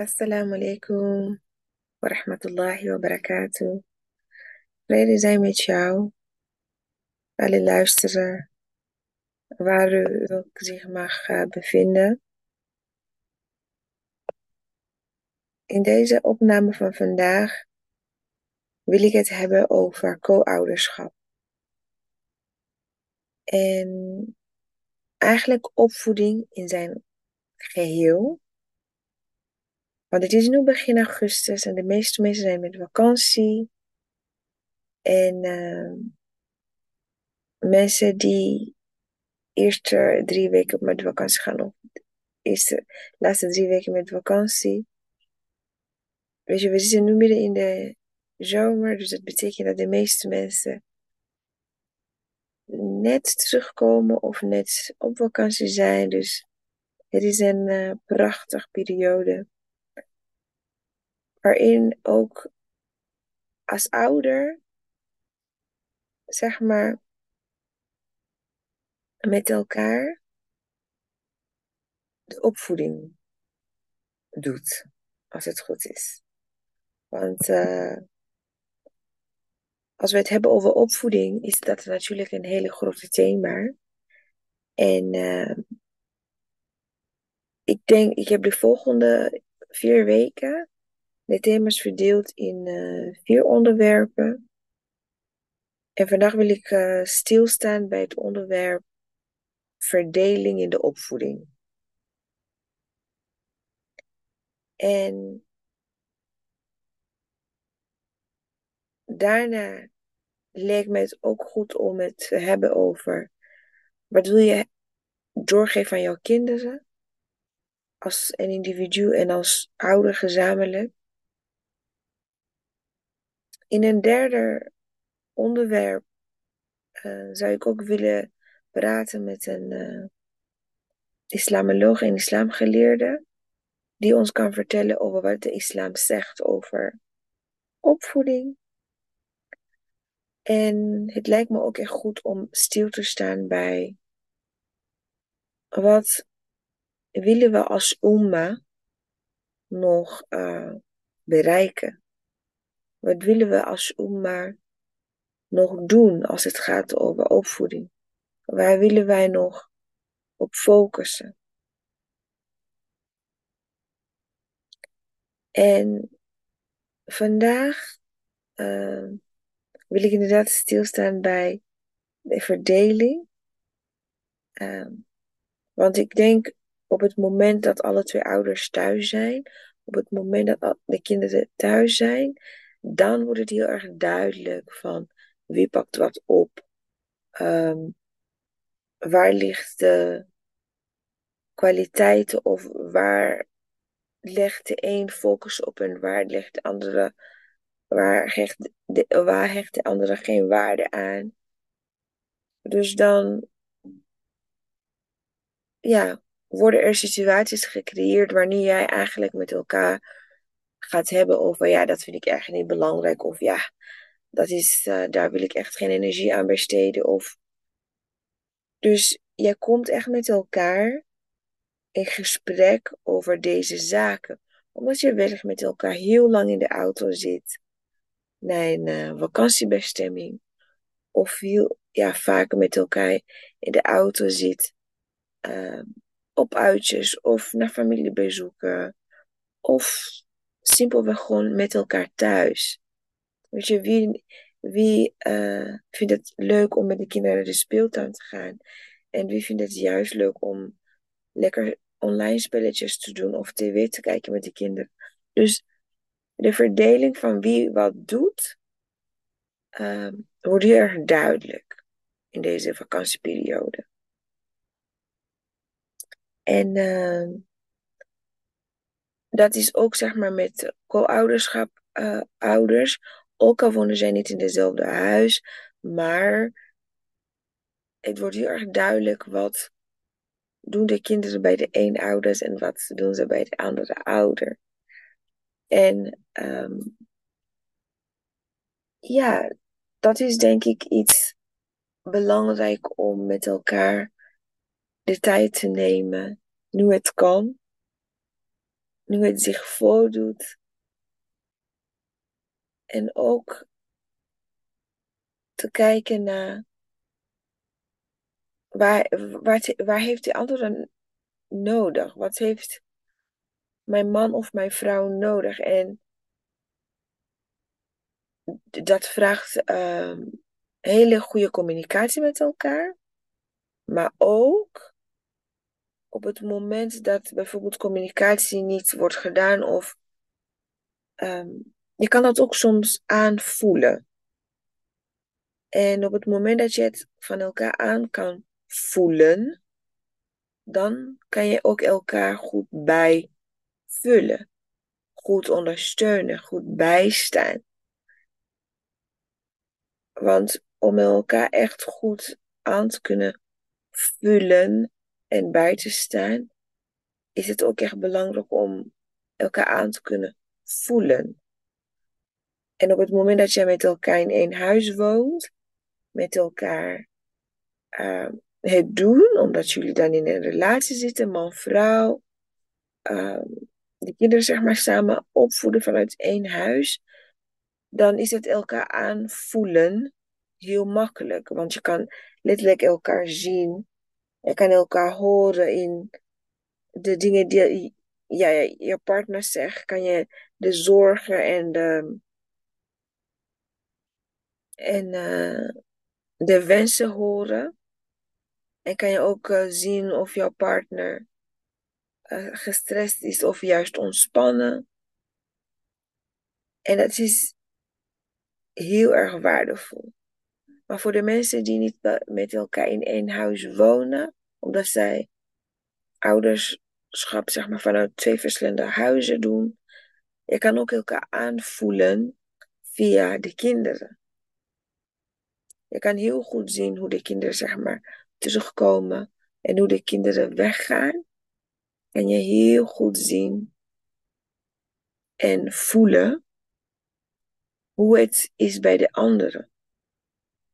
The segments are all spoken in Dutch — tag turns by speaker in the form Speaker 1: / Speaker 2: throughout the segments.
Speaker 1: Assalamu alaikum wa rahmatullahi wa barakatuh. Vrede zijn met jou, alle luisteren, waar u ook zich mag uh, bevinden. In deze opname van vandaag wil ik het hebben over co-ouderschap. En eigenlijk opvoeding in zijn geheel. Want het is nu begin augustus en de meeste mensen zijn met vakantie. En uh, mensen die eerste drie weken met vakantie gaan, of eerste, laatste drie weken met vakantie. Weet je, we zitten nu midden in de zomer, dus dat betekent dat de meeste mensen net terugkomen of net op vakantie zijn. Dus het is een uh, prachtige periode. Waarin ook als ouder, zeg maar, met elkaar de opvoeding doet, als het goed is. Want uh, als we het hebben over opvoeding, is dat natuurlijk een hele grote thema. En uh, ik denk, ik heb de volgende vier weken de thema's verdeeld in uh, vier onderwerpen. En vandaag wil ik uh, stilstaan bij het onderwerp verdeling in de opvoeding. En daarna leek me het ook goed om het te hebben over wat wil je doorgeven aan jouw kinderen als een individu en als ouder gezamenlijk. In een derde onderwerp uh, zou ik ook willen praten met een uh, islamoloog en islamgeleerde die ons kan vertellen over wat de islam zegt over opvoeding. En het lijkt me ook echt goed om stil te staan bij wat willen we als umma nog uh, bereiken? Wat willen we als umma nog doen als het gaat over opvoeding? Waar willen wij nog op focussen? En vandaag uh, wil ik inderdaad stilstaan bij de verdeling. Uh, want ik denk op het moment dat alle twee ouders thuis zijn, op het moment dat de kinderen thuis zijn, dan wordt het heel erg duidelijk van wie pakt wat op. Um, waar ligt de kwaliteiten of waar legt de een focus op en waar legt de andere, waar hecht de, waar hecht de andere geen waarde aan. Dus dan, ja, worden er situaties gecreëerd wanneer jij eigenlijk met elkaar gaat hebben over, ja, dat vind ik eigenlijk niet belangrijk of ja, dat is, uh, daar wil ik echt geen energie aan besteden of. Dus jij komt echt met elkaar in gesprek over deze zaken. Omdat je wellicht met elkaar heel lang in de auto zit naar een uh, vakantiebestemming. Of heel ja, vaker met elkaar in de auto zit uh, op uitjes of naar familiebezoeken. Of simpelweg gewoon met elkaar thuis. Weet je, wie, wie uh, vindt het leuk om met de kinderen naar de speeltuin te gaan? En wie vindt het juist leuk om lekker online spelletjes te doen of tv te kijken met de kinderen? Dus de verdeling van wie wat doet, uh, wordt heel erg duidelijk in deze vakantieperiode. En uh, dat is ook zeg maar met co-ouderschap uh, ouders. Ook al wonen zij niet in dezelfde huis, maar het wordt heel erg duidelijk wat doen de kinderen bij de een ouders en wat doen ze bij de andere ouder. En um, ja, dat is denk ik iets belangrijk om met elkaar de tijd te nemen, nu het kan, nu het zich voordoet. En ook te kijken naar waar, waar, waar heeft die andere nodig? Wat heeft mijn man of mijn vrouw nodig? En dat vraagt ehm, hele goede communicatie met elkaar. Maar ook op het moment dat bijvoorbeeld communicatie niet wordt gedaan of ehm, je kan dat ook soms aanvoelen. En op het moment dat je het van elkaar aan kan voelen, dan kan je ook elkaar goed bijvullen, goed ondersteunen, goed bijstaan. Want om elkaar echt goed aan te kunnen vullen en bij te staan, is het ook echt belangrijk om elkaar aan te kunnen voelen. En op het moment dat je met elkaar in één huis woont, met elkaar uh, het doen, omdat jullie dan in een relatie zitten, man, vrouw, uh, de kinderen zeg maar samen opvoeden vanuit één huis, dan is het elkaar aanvoelen heel makkelijk. Want je kan letterlijk elkaar zien. Je kan elkaar horen in de dingen die ja, je partner zegt. Kan je de zorgen en de, en, uh, de wensen horen. En kan je ook uh, zien of jouw partner uh, gestrest is of juist ontspannen. En dat is heel erg waardevol. Maar voor de mensen die niet met elkaar in één huis wonen, omdat zij ouderschap zeg maar, vanuit twee verschillende huizen doen, je kan ook elkaar aanvoelen via de kinderen. Je kan heel goed zien hoe de kinderen zeg maar, terugkomen en hoe de kinderen weggaan. Kan je heel goed zien en voelen hoe het is bij de anderen.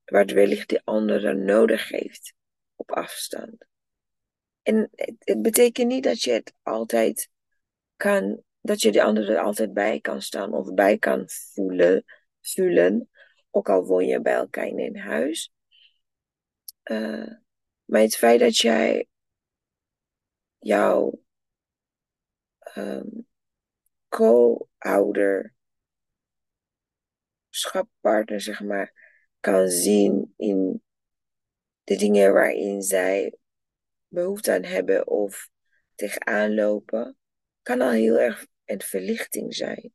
Speaker 1: Wat wellicht de andere nodig heeft op afstand. En het, betekent niet dat je het altijd kan, dat je de andere altijd bij kan staan of bij kan voelen, voelen ook al woon je bij elkaar in huis. Uh, maar het feit dat jij jouw um, co-ouder schappartner, zeg maar, kan zien in de dingen waarin zij behoefte aan hebben of tegenaan lopen, kan al heel erg een verlichting zijn.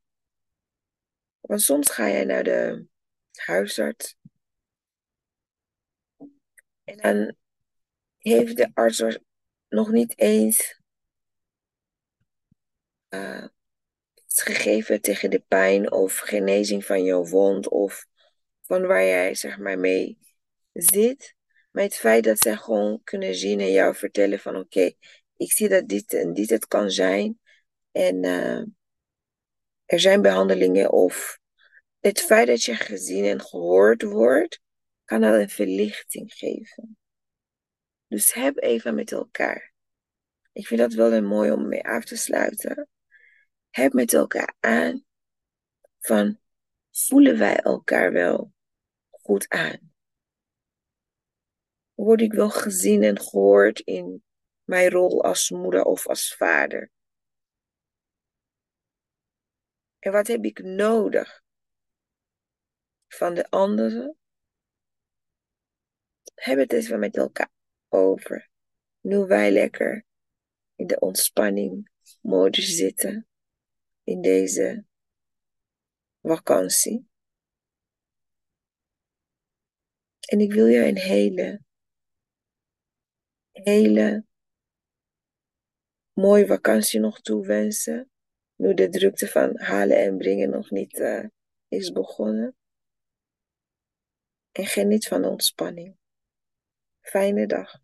Speaker 1: Want soms ga je naar de huisarts. En dan heeft de arts nog niet eens uh, iets gegeven tegen de pijn of genezing van jouw wond of van waar jij zeg maar mee zit. Maar het feit dat zij gewoon kunnen zien en jou vertellen van oké, ik zie dat dit en dit het kan zijn. En uh, er zijn behandelingen of het feit dat je gezien en gehoord wordt, kan al een verlichting geven. Dus heb even met elkaar. Ik vind dat wel een mooi om mee af te sluiten. Heb met elkaar aan van voelen wij elkaar wel goed aan? Word ik wel gezien en gehoord in mijn rol als moeder of als vader? En wat heb ik nodig van de anderen. Hebben het eens met elkaar over. Nu wij lekker in de ontspanning modus zitten in deze vakantie. En ik wil je een hele, hele mooie vakantie nog toewensen. Nu de drukte van halen en brengen nog niet uh, is begonnen en geniet van ontspanning. Fijne dag.